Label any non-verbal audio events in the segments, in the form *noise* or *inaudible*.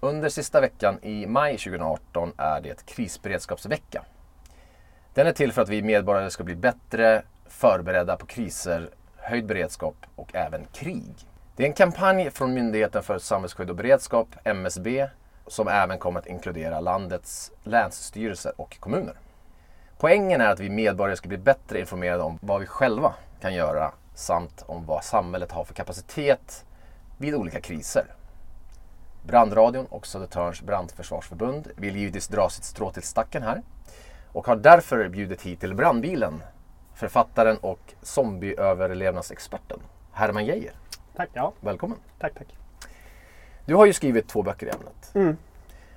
Under sista veckan i maj 2018 är det krisberedskapsvecka. Den är till för att vi medborgare ska bli bättre förberedda på kriser, höjd beredskap och även krig. Det är en kampanj från Myndigheten för samhällsskydd och beredskap, MSB, som även kommer att inkludera landets länsstyrelser och kommuner. Poängen är att vi medborgare ska bli bättre informerade om vad vi själva kan göra samt om vad samhället har för kapacitet vid olika kriser. Brandradion och Södertörns brandförsvarsförbund vill givetvis dra sitt strå till stacken här och har därför bjudit hit till brandbilen författaren och zombieöverlevnadsexperten Herman Geijer. Tack. Ja. Välkommen! Tack, tack. Du har ju skrivit två böcker i ämnet. Mm.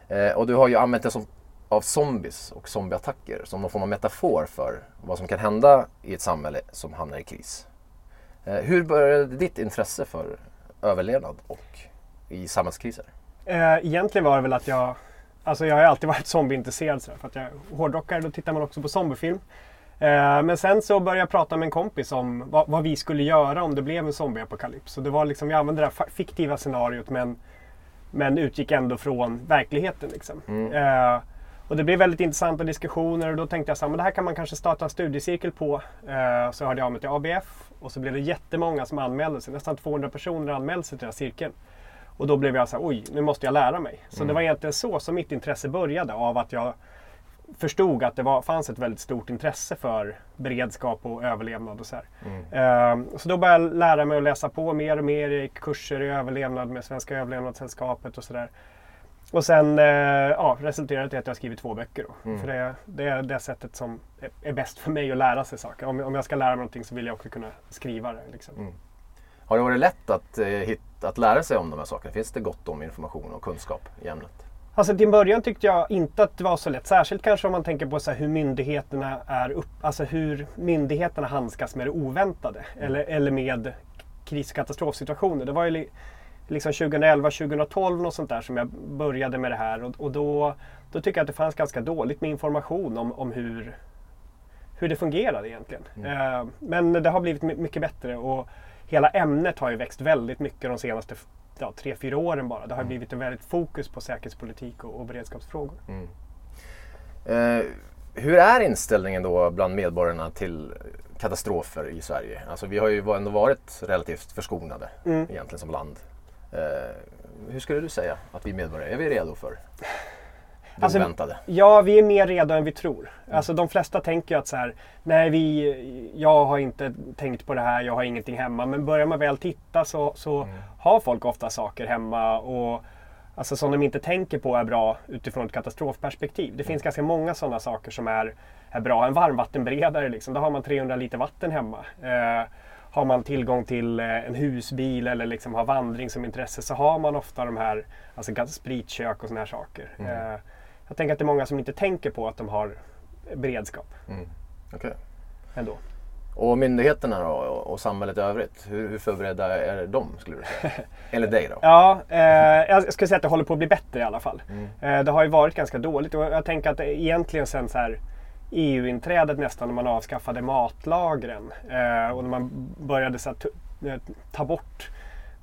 Eh, och du har ju använt det som, av zombies och zombieattacker som någon form av metafor för vad som kan hända i ett samhälle som hamnar i kris. Eh, hur började ditt intresse för överlevnad och i samhällskriser? Eh, egentligen var det väl att jag, alltså jag har alltid *laughs* varit zombieintresserad. så För att jag är hårdrockare, då tittar man också på zombiefilm. Eh, men sen så började jag prata med en kompis om vad, vad vi skulle göra om det blev en zombieapokalyps. Och det var liksom, jag använde det här fiktiva scenariot men, men utgick ändå från verkligheten. Liksom. Eh, och det blev väldigt intressanta diskussioner och då tänkte jag så här, men det här kan man kanske starta en studiecirkel på. Eh, så hörde jag av mig till ABF och så blev det jättemånga som anmälde sig. Nästan 200 personer anmälde sig till den här cirkeln. Och då blev jag så här, oj, nu måste jag lära mig. Så det var egentligen så som mitt intresse började av att jag förstod att det var, fanns ett väldigt stort intresse för beredskap och överlevnad och så här. Ehm, så då började jag lära mig att läsa på mer och mer. Jag gick kurser i överlevnad med Svenska överlevnadssällskapet och sådär. Och sen eh, ja, resulterade det i att jag skrivit två böcker. Då. För det, det är det sättet som är, är bäst för mig att lära sig saker. Om, om jag ska lära mig någonting så vill jag också kunna skriva det. Liksom. Har det varit lätt att, eh, hitta, att lära sig om de här sakerna? Finns det gott om information och kunskap i ämnet? Alltså till början tyckte jag inte att det var så lätt. Särskilt kanske om man tänker på så hur myndigheterna är upp, alltså hur myndigheterna handskas med det oväntade. Eller, eller med kris och katastrofsituationer. Det var ju li, liksom 2011, 2012 och sånt där som jag började med det här. Och, och då, då tycker jag att det fanns ganska dåligt med information om, om hur, hur det fungerade egentligen. Eh, men det har blivit my- mycket bättre. Och hela ämnet har ju växt väldigt mycket de senaste ja, tre, fyra åren bara. Det har blivit en väldigt fokus på säkerhetspolitik och, och beredskapsfrågor. Eh, hur är inställningen då bland medborgarna till katastrofer i Sverige? Alltså vi har ju ändå varit relativt förskonade egentligen som land. Eh, hur skulle du säga att vi medborgare, är vi redo för Alltså, oväntade? Ja, vi är mer redo än vi tror. Alltså de flesta tänker ju att så här, nej vi, jag har inte tänkt på det här, jag har ingenting hemma. Men börjar man väl titta så, så har folk ofta saker hemma och alltså, som de inte tänker på är bra utifrån ett katastrofperspektiv. Det finns ganska många sådana saker som är, är bra. En varmvattenberedare, liksom, då har man 300 liter vatten hemma. Eh, har man tillgång till eh, en husbil eller liksom har vandring som intresse så har man ofta de här alltså spritkök och sådana här saker. Eh, jag tänker att det är många som inte tänker på att de har beredskap Okej. ändå. Och myndigheterna då och samhället i övrigt, hur, hur förberedda är de skulle du säga? *laughs* Enligt dig då? Ja, eh, jag skulle säga att det håller på att bli bättre i alla fall. Eh, det har ju varit ganska dåligt och jag tänker att egentligen sen så här EU-inträdet nästan när man avskaffade matlagren eh, och när man började så här, eh, ta bort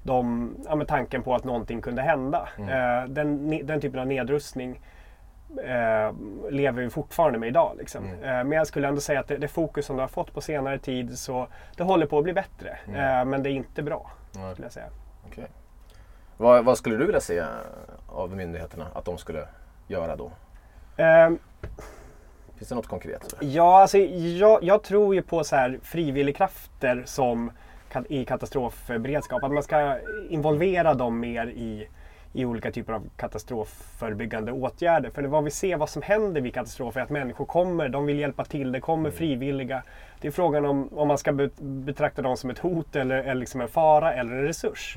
de, ja, med tanken på att någonting kunde hända. Eh, den, den typen av nedrustning eh, lever vi fortfarande med idag. Liksom. Eh, men jag skulle ändå säga att det, det fokus som du har fått på senare tid så det håller på att bli bättre. Eh, men det är inte bra. Nej. Skulle jag säga. Okej. Vad, vad skulle du vilja se av myndigheterna att de skulle göra då? Eh, Finns det något konkret? Ja, alltså, jag, jag tror ju på så här frivilligkrafter som i katastrofberedskap. Att man ska involvera dem mer i, i olika typer av katastrofförebyggande åtgärder. För vad vi ser vad som händer vid katastrofer är att människor kommer, de vill hjälpa till, det kommer frivilliga. Det är frågan om, om man ska be, betrakta dem som ett hot eller, eller liksom en fara eller en resurs.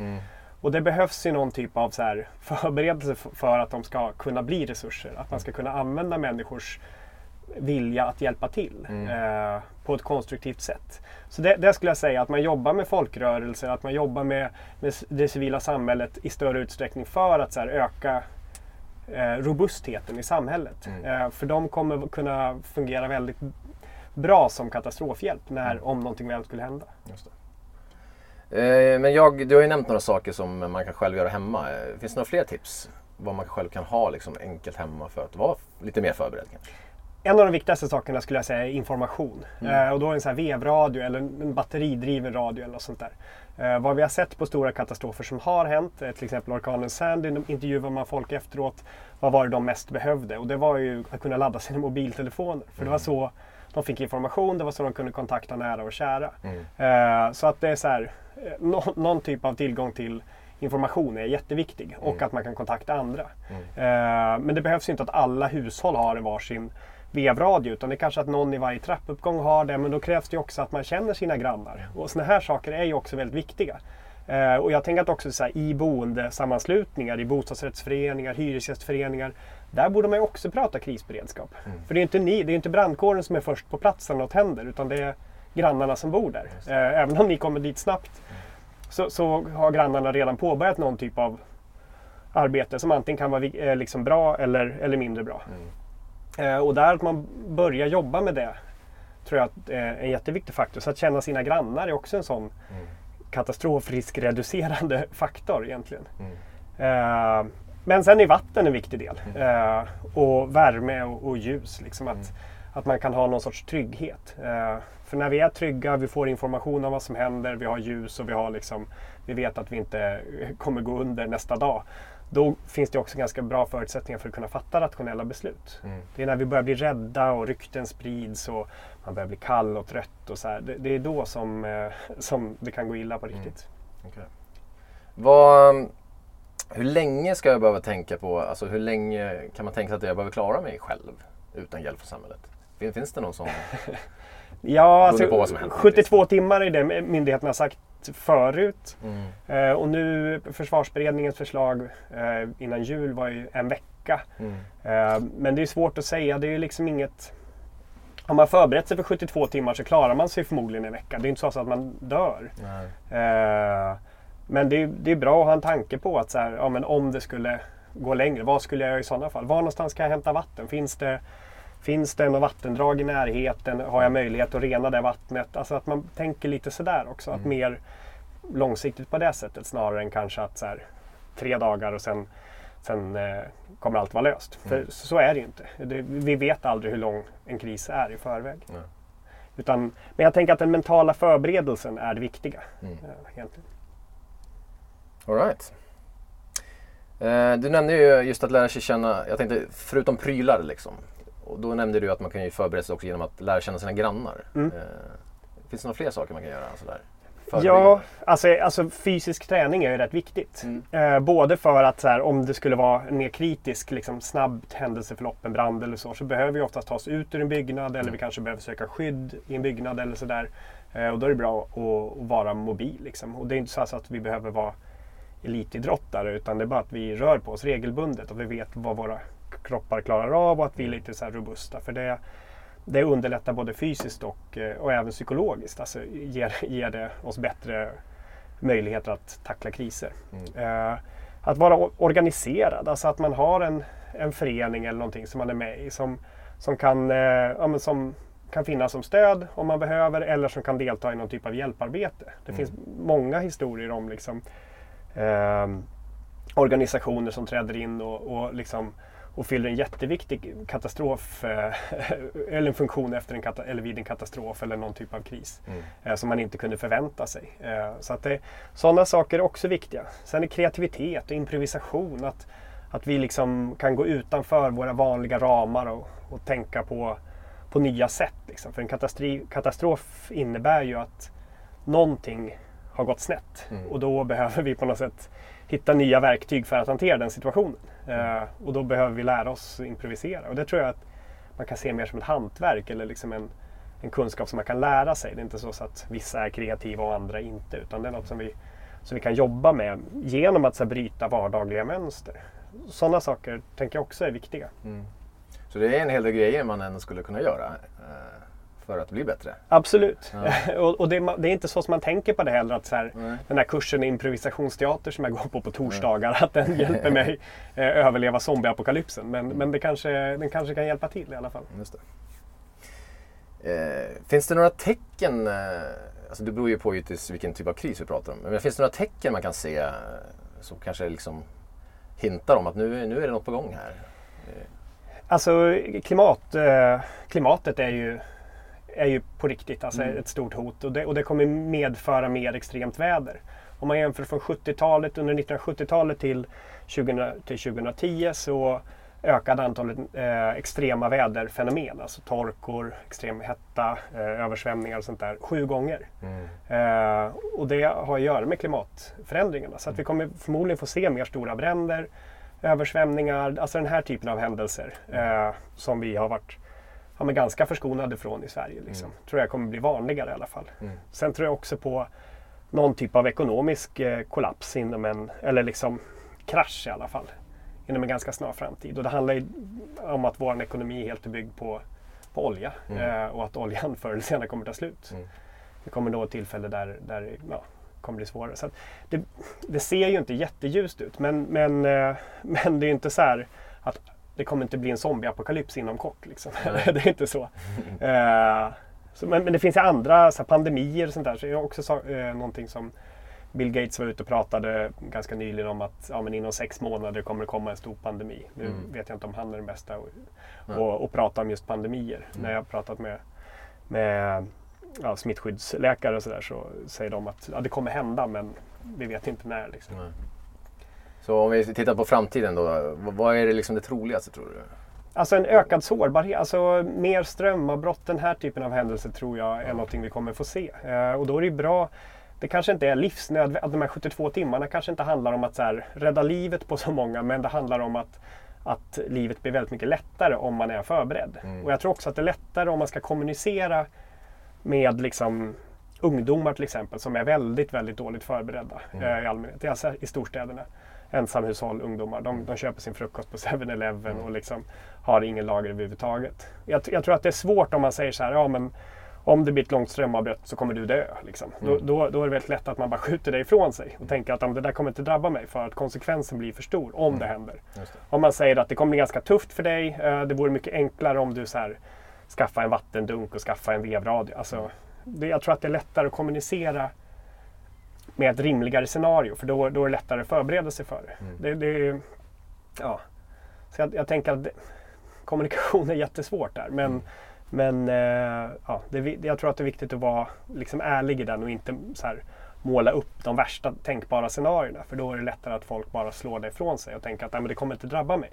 Och det behövs ju någon typ av så här förberedelse för att de ska kunna bli resurser. Att man ska kunna använda människors vilja att hjälpa till eh, på ett konstruktivt sätt. Så det, det skulle jag säga, att man jobbar med folkrörelser, att man jobbar med, med det civila samhället i större utsträckning för att så här, öka eh, robustheten i samhället. Eh, för de kommer kunna fungera väldigt bra som katastrofhjälp när, om någonting väl skulle hända. Eh, men jag, du har ju nämnt några saker som man kan själv göra hemma. Finns det några fler tips? vad man själv kan ha liksom, enkelt hemma för att vara lite mer förberedd? Kanske? En av de viktigaste sakerna skulle jag säga är information. Mm. Eh, och då en sån här vevradio eller en batteridriven radio eller något sånt där. Eh, vad vi har sett på stora katastrofer som har hänt, eh, till exempel orkanen Sandy, intervjuar man folk efteråt. Vad var det de mest behövde? Och det var ju att kunna ladda sina mobiltelefoner. För det var så de fick information, det var så de kunde kontakta nära och kära. Eh, så att det är så här, eh, nå- någon typ av tillgång till information är jätteviktig och att man kan kontakta andra. Eh, men det behövs inte att alla hushåll har en varsin vevradio utan det är kanske att någon i varje trappuppgång har det men då krävs det också att man känner sina grannar. Och sådana här saker är ju också väldigt viktiga. Eh, och jag tänker att också så här, i boendesammanslutningar, i bostadsrättsföreningar, hyresgästföreningar, där borde man ju också prata krisberedskap. För det är ju inte ni, det är inte brandkåren som är först på plats när något händer utan det är grannarna som bor där. Eh, även om ni kommer dit snabbt så, så har grannarna redan påbörjat någon typ av arbete som antingen kan vara eh, liksom bra eller, eller mindre bra. Eh, och där att man börjar jobba med det tror jag eh, är en jätteviktig faktor. Så att känna sina grannar är också en sån katastrofriskreducerande *laughs* faktor egentligen. Eh, men sen är vatten en viktig del. Eh, och värme och, och ljus. Liksom att, att man kan ha någon sorts trygghet. Eh, för när vi är trygga, vi får information om vad som händer, vi har ljus och vi, har liksom, vi vet att vi inte kommer gå under nästa dag. Då finns det också ganska bra förutsättningar för att kunna fatta rationella beslut. Det är när vi börjar bli rädda och rykten sprids och man börjar bli kall och trött. Och så här. Det, det är då som, eh, *laughs* som det kan gå illa på riktigt. Okej. Vad, hur länge ska jag behöva tänka på, alltså hur länge kan man tänka sig att jag behöver klara mig själv utan hjälp från samhället? Fin- Finns det någon sån? *laughs* Ja, alltså, händer. 72 timmar är det myndigheterna har sagt förut. Mm. Eh, och nu försvarsberedningens förslag eh, innan jul var ju en vecka. Mm. Eh, men det är svårt att säga. Det är ju liksom inget... Har man förberett sig för 72 timmar så klarar man sig förmodligen en vecka. Det är inte så att man dör. Eh, men det är, det är bra att ha en tanke på att så här, ja, men om det skulle gå längre, vad skulle jag göra i sådana fall? Var någonstans kan jag hämta vatten? Finns det, finns det något vattendrag i närheten? Har jag möjlighet att rena det vattnet? Alltså att man tänker lite sådär också. Att mer långsiktigt på det sättet snarare än kanske att så här, tre dagar och sen, sen eh, kommer allt vara löst. För så är det ju inte. Det, vi vet aldrig hur lång en kris är i förväg. Nej. Utan, men jag tänker att den mentala förberedelsen är det viktiga. Mm. eh, egentligen. All right. Eh, du nämnde ju just att lära sig känna, jag tänkte förutom prylar liksom. Och då nämnde du att man kan ju förbereda sig också genom att lära känna sina grannar. Mm. Eh, finns det några fler saker man kan göra? Sådär? Ja, alltså, alltså fysisk träning är ju rätt viktigt. Mm. Eh, både för att här, om det skulle vara en mer kritisk, liksom, snabbt händelseförlopp, en brand eller så, så behöver vi oftast ta oss ut ur en byggnad eller vi kanske behöver söka skydd i en byggnad eller sådär. Eh, och då är det bra att, att vara mobil. Liksom. Och det är inte så att vi behöver vara elitidrottare utan det är bara att vi rör på oss regelbundet och vi vet vad våra kroppar klarar av och att vi är lite så robusta. För det, det underlättar både fysiskt och, eh, och även psykologiskt. Alltså ger, ger det oss bättre möjligheter att tackla kriser. Eh, att vara organiserad, alltså att man har en, en förening eller någonting som man är med i som, som, kan, eh, ja, som kan finnas som stöd om man behöver eller som kan delta i någon typ av hjälparbete. Det finns många historier om liksom, ehm, organisationer som träder in och, och, liksom, och fyller en jätteviktig katastrof eh, *laughs* eller en funktion efter en eller vid en katastrof eller någon typ av kris Mm. eh, som man inte kunde förvänta sig. Eh, så att det, sådana saker är också viktiga. Sen är kreativitet och improvisation. Att, att vi liksom kan gå utanför våra vanliga ramar och, och tänka på, på nya sätt. Liksom. För en katastrof innebär ju att någonting har gått snett. Mm. Och då behöver vi på något sätt hitta nya verktyg för att hantera den situationen. Eh, och då behöver vi lära oss improvisera. Och det tror jag att man kan se mer som ett hantverk eller liksom en, en kunskap som man kan lära sig. Det är inte så att vissa är kreativa och andra inte. Utan det är något som vi, som vi kan jobba med genom att så här, bryta vardagliga mönster. Sådana saker tänker jag också är viktiga. Mm. Så det är en hel del grejer man ändå skulle kunna göra eh, för att bli bättre. Absolut. Ja. *laughs* och och det, det är inte så som man tänker på det heller. Att så här, Nej. den här kursen i improvisationsteater som jag går på på torsdagar, att den hjälper mig *laughs* eh, överleva zombieapokalypsen. Men, men det kanske, den kanske kan hjälpa till i alla fall. Just det. Eh, finns det några tecken, eh, alltså det beror ju på vilken typ av kris vi pratar om, men finns det några tecken man kan se eh, som kanske liksom hintar om att nu, nu är det något på gång här? Alltså klimat, eh, klimatet är ju, är ju på riktigt alltså mm. ett stort hot och det, och det kommer medföra mer extremt väder. Om man jämför från 70-talet, under 1970-talet till, 20, till 2010 så ökade antalet eh, extrema väderfenomen, alltså torkor, extrem hetta, eh, översvämningar och sånt där, sju gånger. Mm. Eh, och det har att göra med klimatförändringarna. Så att vi kommer förmodligen få se mer stora bränder, översvämningar, alltså den här typen av händelser eh, som vi har varit ja, men ganska förskonade från i Sverige. Liksom. Mm. Tror jag kommer bli vanligare i alla fall. Mm. Sen tror jag också på någon typ av ekonomisk eh, kollaps inom en, eller liksom krasch i alla fall inom en ganska snar framtid. Och det handlar ju om att vår ekonomi helt är byggd på, på olja mm. eh, och att oljan *laughs* förr eller senare kommer ta slut. Mm. Det kommer nå ett tillfälle där, där ja, kommer bli svårare. Så det, det, ser ju inte jätteljust ut men, men, eh, *laughs* men det är inte så här att det kommer inte bli en zombieapokalyps inom kort. Liksom. *laughs* det är inte så. eh, så men, men, det finns ju andra så här, pandemier och sånt där. Så jag har också sa, eh, någonting som Bill Gates var ute och pratade ganska nyligen om att ja, men inom sex månader kommer det komma en stor pandemi. Nu mm. vet jag inte om han är den bästa och, och, och prata om just pandemier. Mm. När jag har pratat med, med ja, smittskyddsläkare och sådär så säger de att ja, det kommer hända men vi vet inte när. Liksom. Så om vi tittar på framtiden då, vad är det, liksom det troligaste tror du? Alltså en ökad sårbarhet, alltså mer strömavbrott, den här typen av händelser tror jag är någonting vi kommer få se. Eh, och då är det bra det kanske inte är livsnödvändigt, att de här 72 timmarna kanske inte handlar om att så här, rädda livet på så många, men det handlar om att, att livet blir väldigt mycket lättare om man är förberedd. Mm. Och jag tror också att det är lättare om man ska kommunicera med liksom, ungdomar till exempel som är väldigt, väldigt dåligt förberedda mm. eh, i allmänhet. Alltså i storstäderna. Ensamhushåll, ungdomar. De, de köper sin frukost på 7-Eleven mm. och liksom har ingen lager överhuvudtaget. Jag, jag tror att det är svårt om man säger så här, ja men om det blir ett långt strömavbrott så kommer du dö. Liksom. Mm. Då, då, då, är det väldigt lätt att man bara skjuter det ifrån sig och tänker att det där kommer inte drabba mig för att konsekvensen blir för stor om mm. det händer. Det. Om man säger att det kommer bli ganska tufft för dig, eh, det vore mycket enklare om du så här, skaffa en vattendunk och skaffa en vevradio. Alltså, det, jag tror att det är lättare att kommunicera med ett rimligare scenario för då, då är det lättare att förbereda sig för mm. det. det ja. Så jag, jag tänker att det, kommunikation är jättesvårt där. Men, mm. men eh, ja, det, jag tror att det är viktigt att vara liksom ärlig i den och inte så här, måla upp de värsta tänkbara scenarierna. För då är det lättare att folk bara slår det ifrån sig och tänker att Nej, men det kommer inte drabba mig.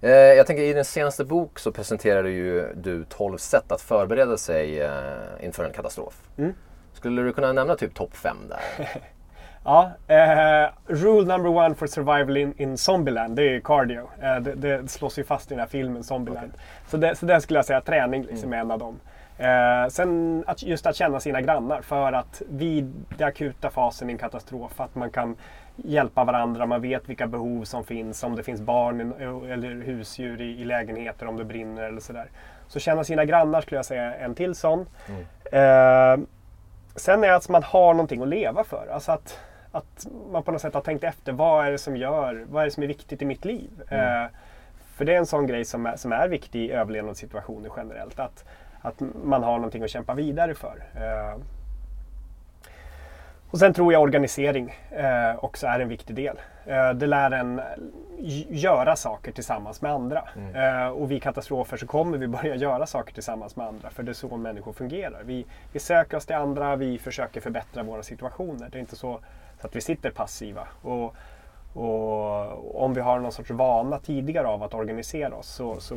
Eh, jag tänker i din senaste bok så presenterade ju du 12 sätt att förbereda sig eh, inför en katastrof. Mm. Skulle du kunna nämna typ topp 5 där? *laughs* ja, eh, rule number one for survival in, in Zombieland, det är cardio. Eh, det, det, slås ju fast i den här filmen Zombieland. Okay. Så, det, så det skulle jag säga, träning liksom, mm. är en av dem. Eh, sen att, just att känna sina grannar för att vid den akuta fasen i en katastrof, att man kan hjälpa varandra, man vet vilka behov som finns, om det finns barn eller husdjur i, i lägenheter, om det brinner eller sådär. Så känna sina grannar skulle jag säga en till sån. Mm. Eh, sen är det att man har någonting att leva för. Alltså att, att man på något sätt har tänkt efter, vad är det som gör, vad är som är viktigt i mitt liv? Mm. Eh, för det är en sån grej som är, som är viktig i överlevnadssituationer generellt. Att, att man har någonting att kämpa vidare för. Eh, och sen tror jag organisering eh, också är en viktig del. Eh, det lär en göra saker tillsammans med andra. Mm. Eh, och vid katastrofer så kommer vi börja *laughs* göra saker tillsammans med andra. För det är så människor fungerar. Vi, vi söker oss till andra, vi försöker förbättra våra situationer. Det är inte så, så att vi sitter passiva. Och, och om vi har någon sorts vana tidigare av att organisera oss så, så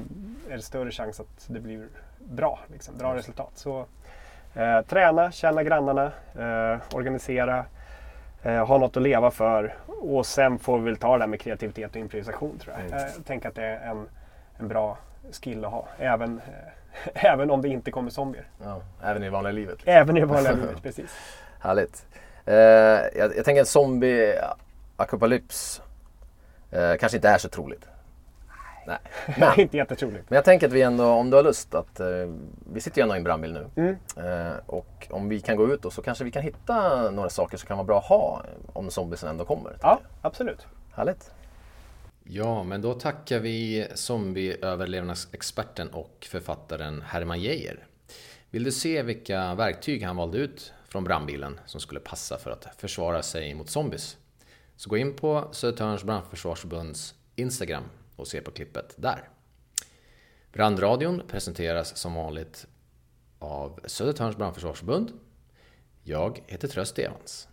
är det större chans att det blir bra, liksom, bra resultat. Så, Eh, träna, känna grannarna, eh, organisera, eh, ha något att leva för och sen får vi väl ta det där med kreativitet och improvisation tror jag. Mm. Jag tänker att det är en, en bra skill att ha. Även, *laughs* även om det inte kommer zombier. Ja, även i vanliga livet? Liksom. Även i vanliga *laughs* livet, precis. Härligt. Eh, jag, jag tänker en zombie-apokalyps eh, kanske inte är så troligt. Nej. Men, *laughs* inte jättetroligt. Men jag tänker att vi ändå, om du har lust, att eh, vi sitter ju ändå i en brandbil nu. Mm. Eh, och om vi kan gå ut då så kanske vi kan hitta några saker som kan vara bra att ha om zombiesen ändå kommer. Ja, absolut. Härligt. Ja, men då tackar vi zombieöverlevnadsexperten och författaren Herman Geijer. Vill du se vilka verktyg han valde ut från brandbilen som skulle passa för att försvara sig mot zombies? Så gå in på Södertörns brandförsvarsförbunds Instagram och se på klippet där. Brandradion presenteras som vanligt av Södertörns brandförsvarsförbund. Jag heter Tröst Evans.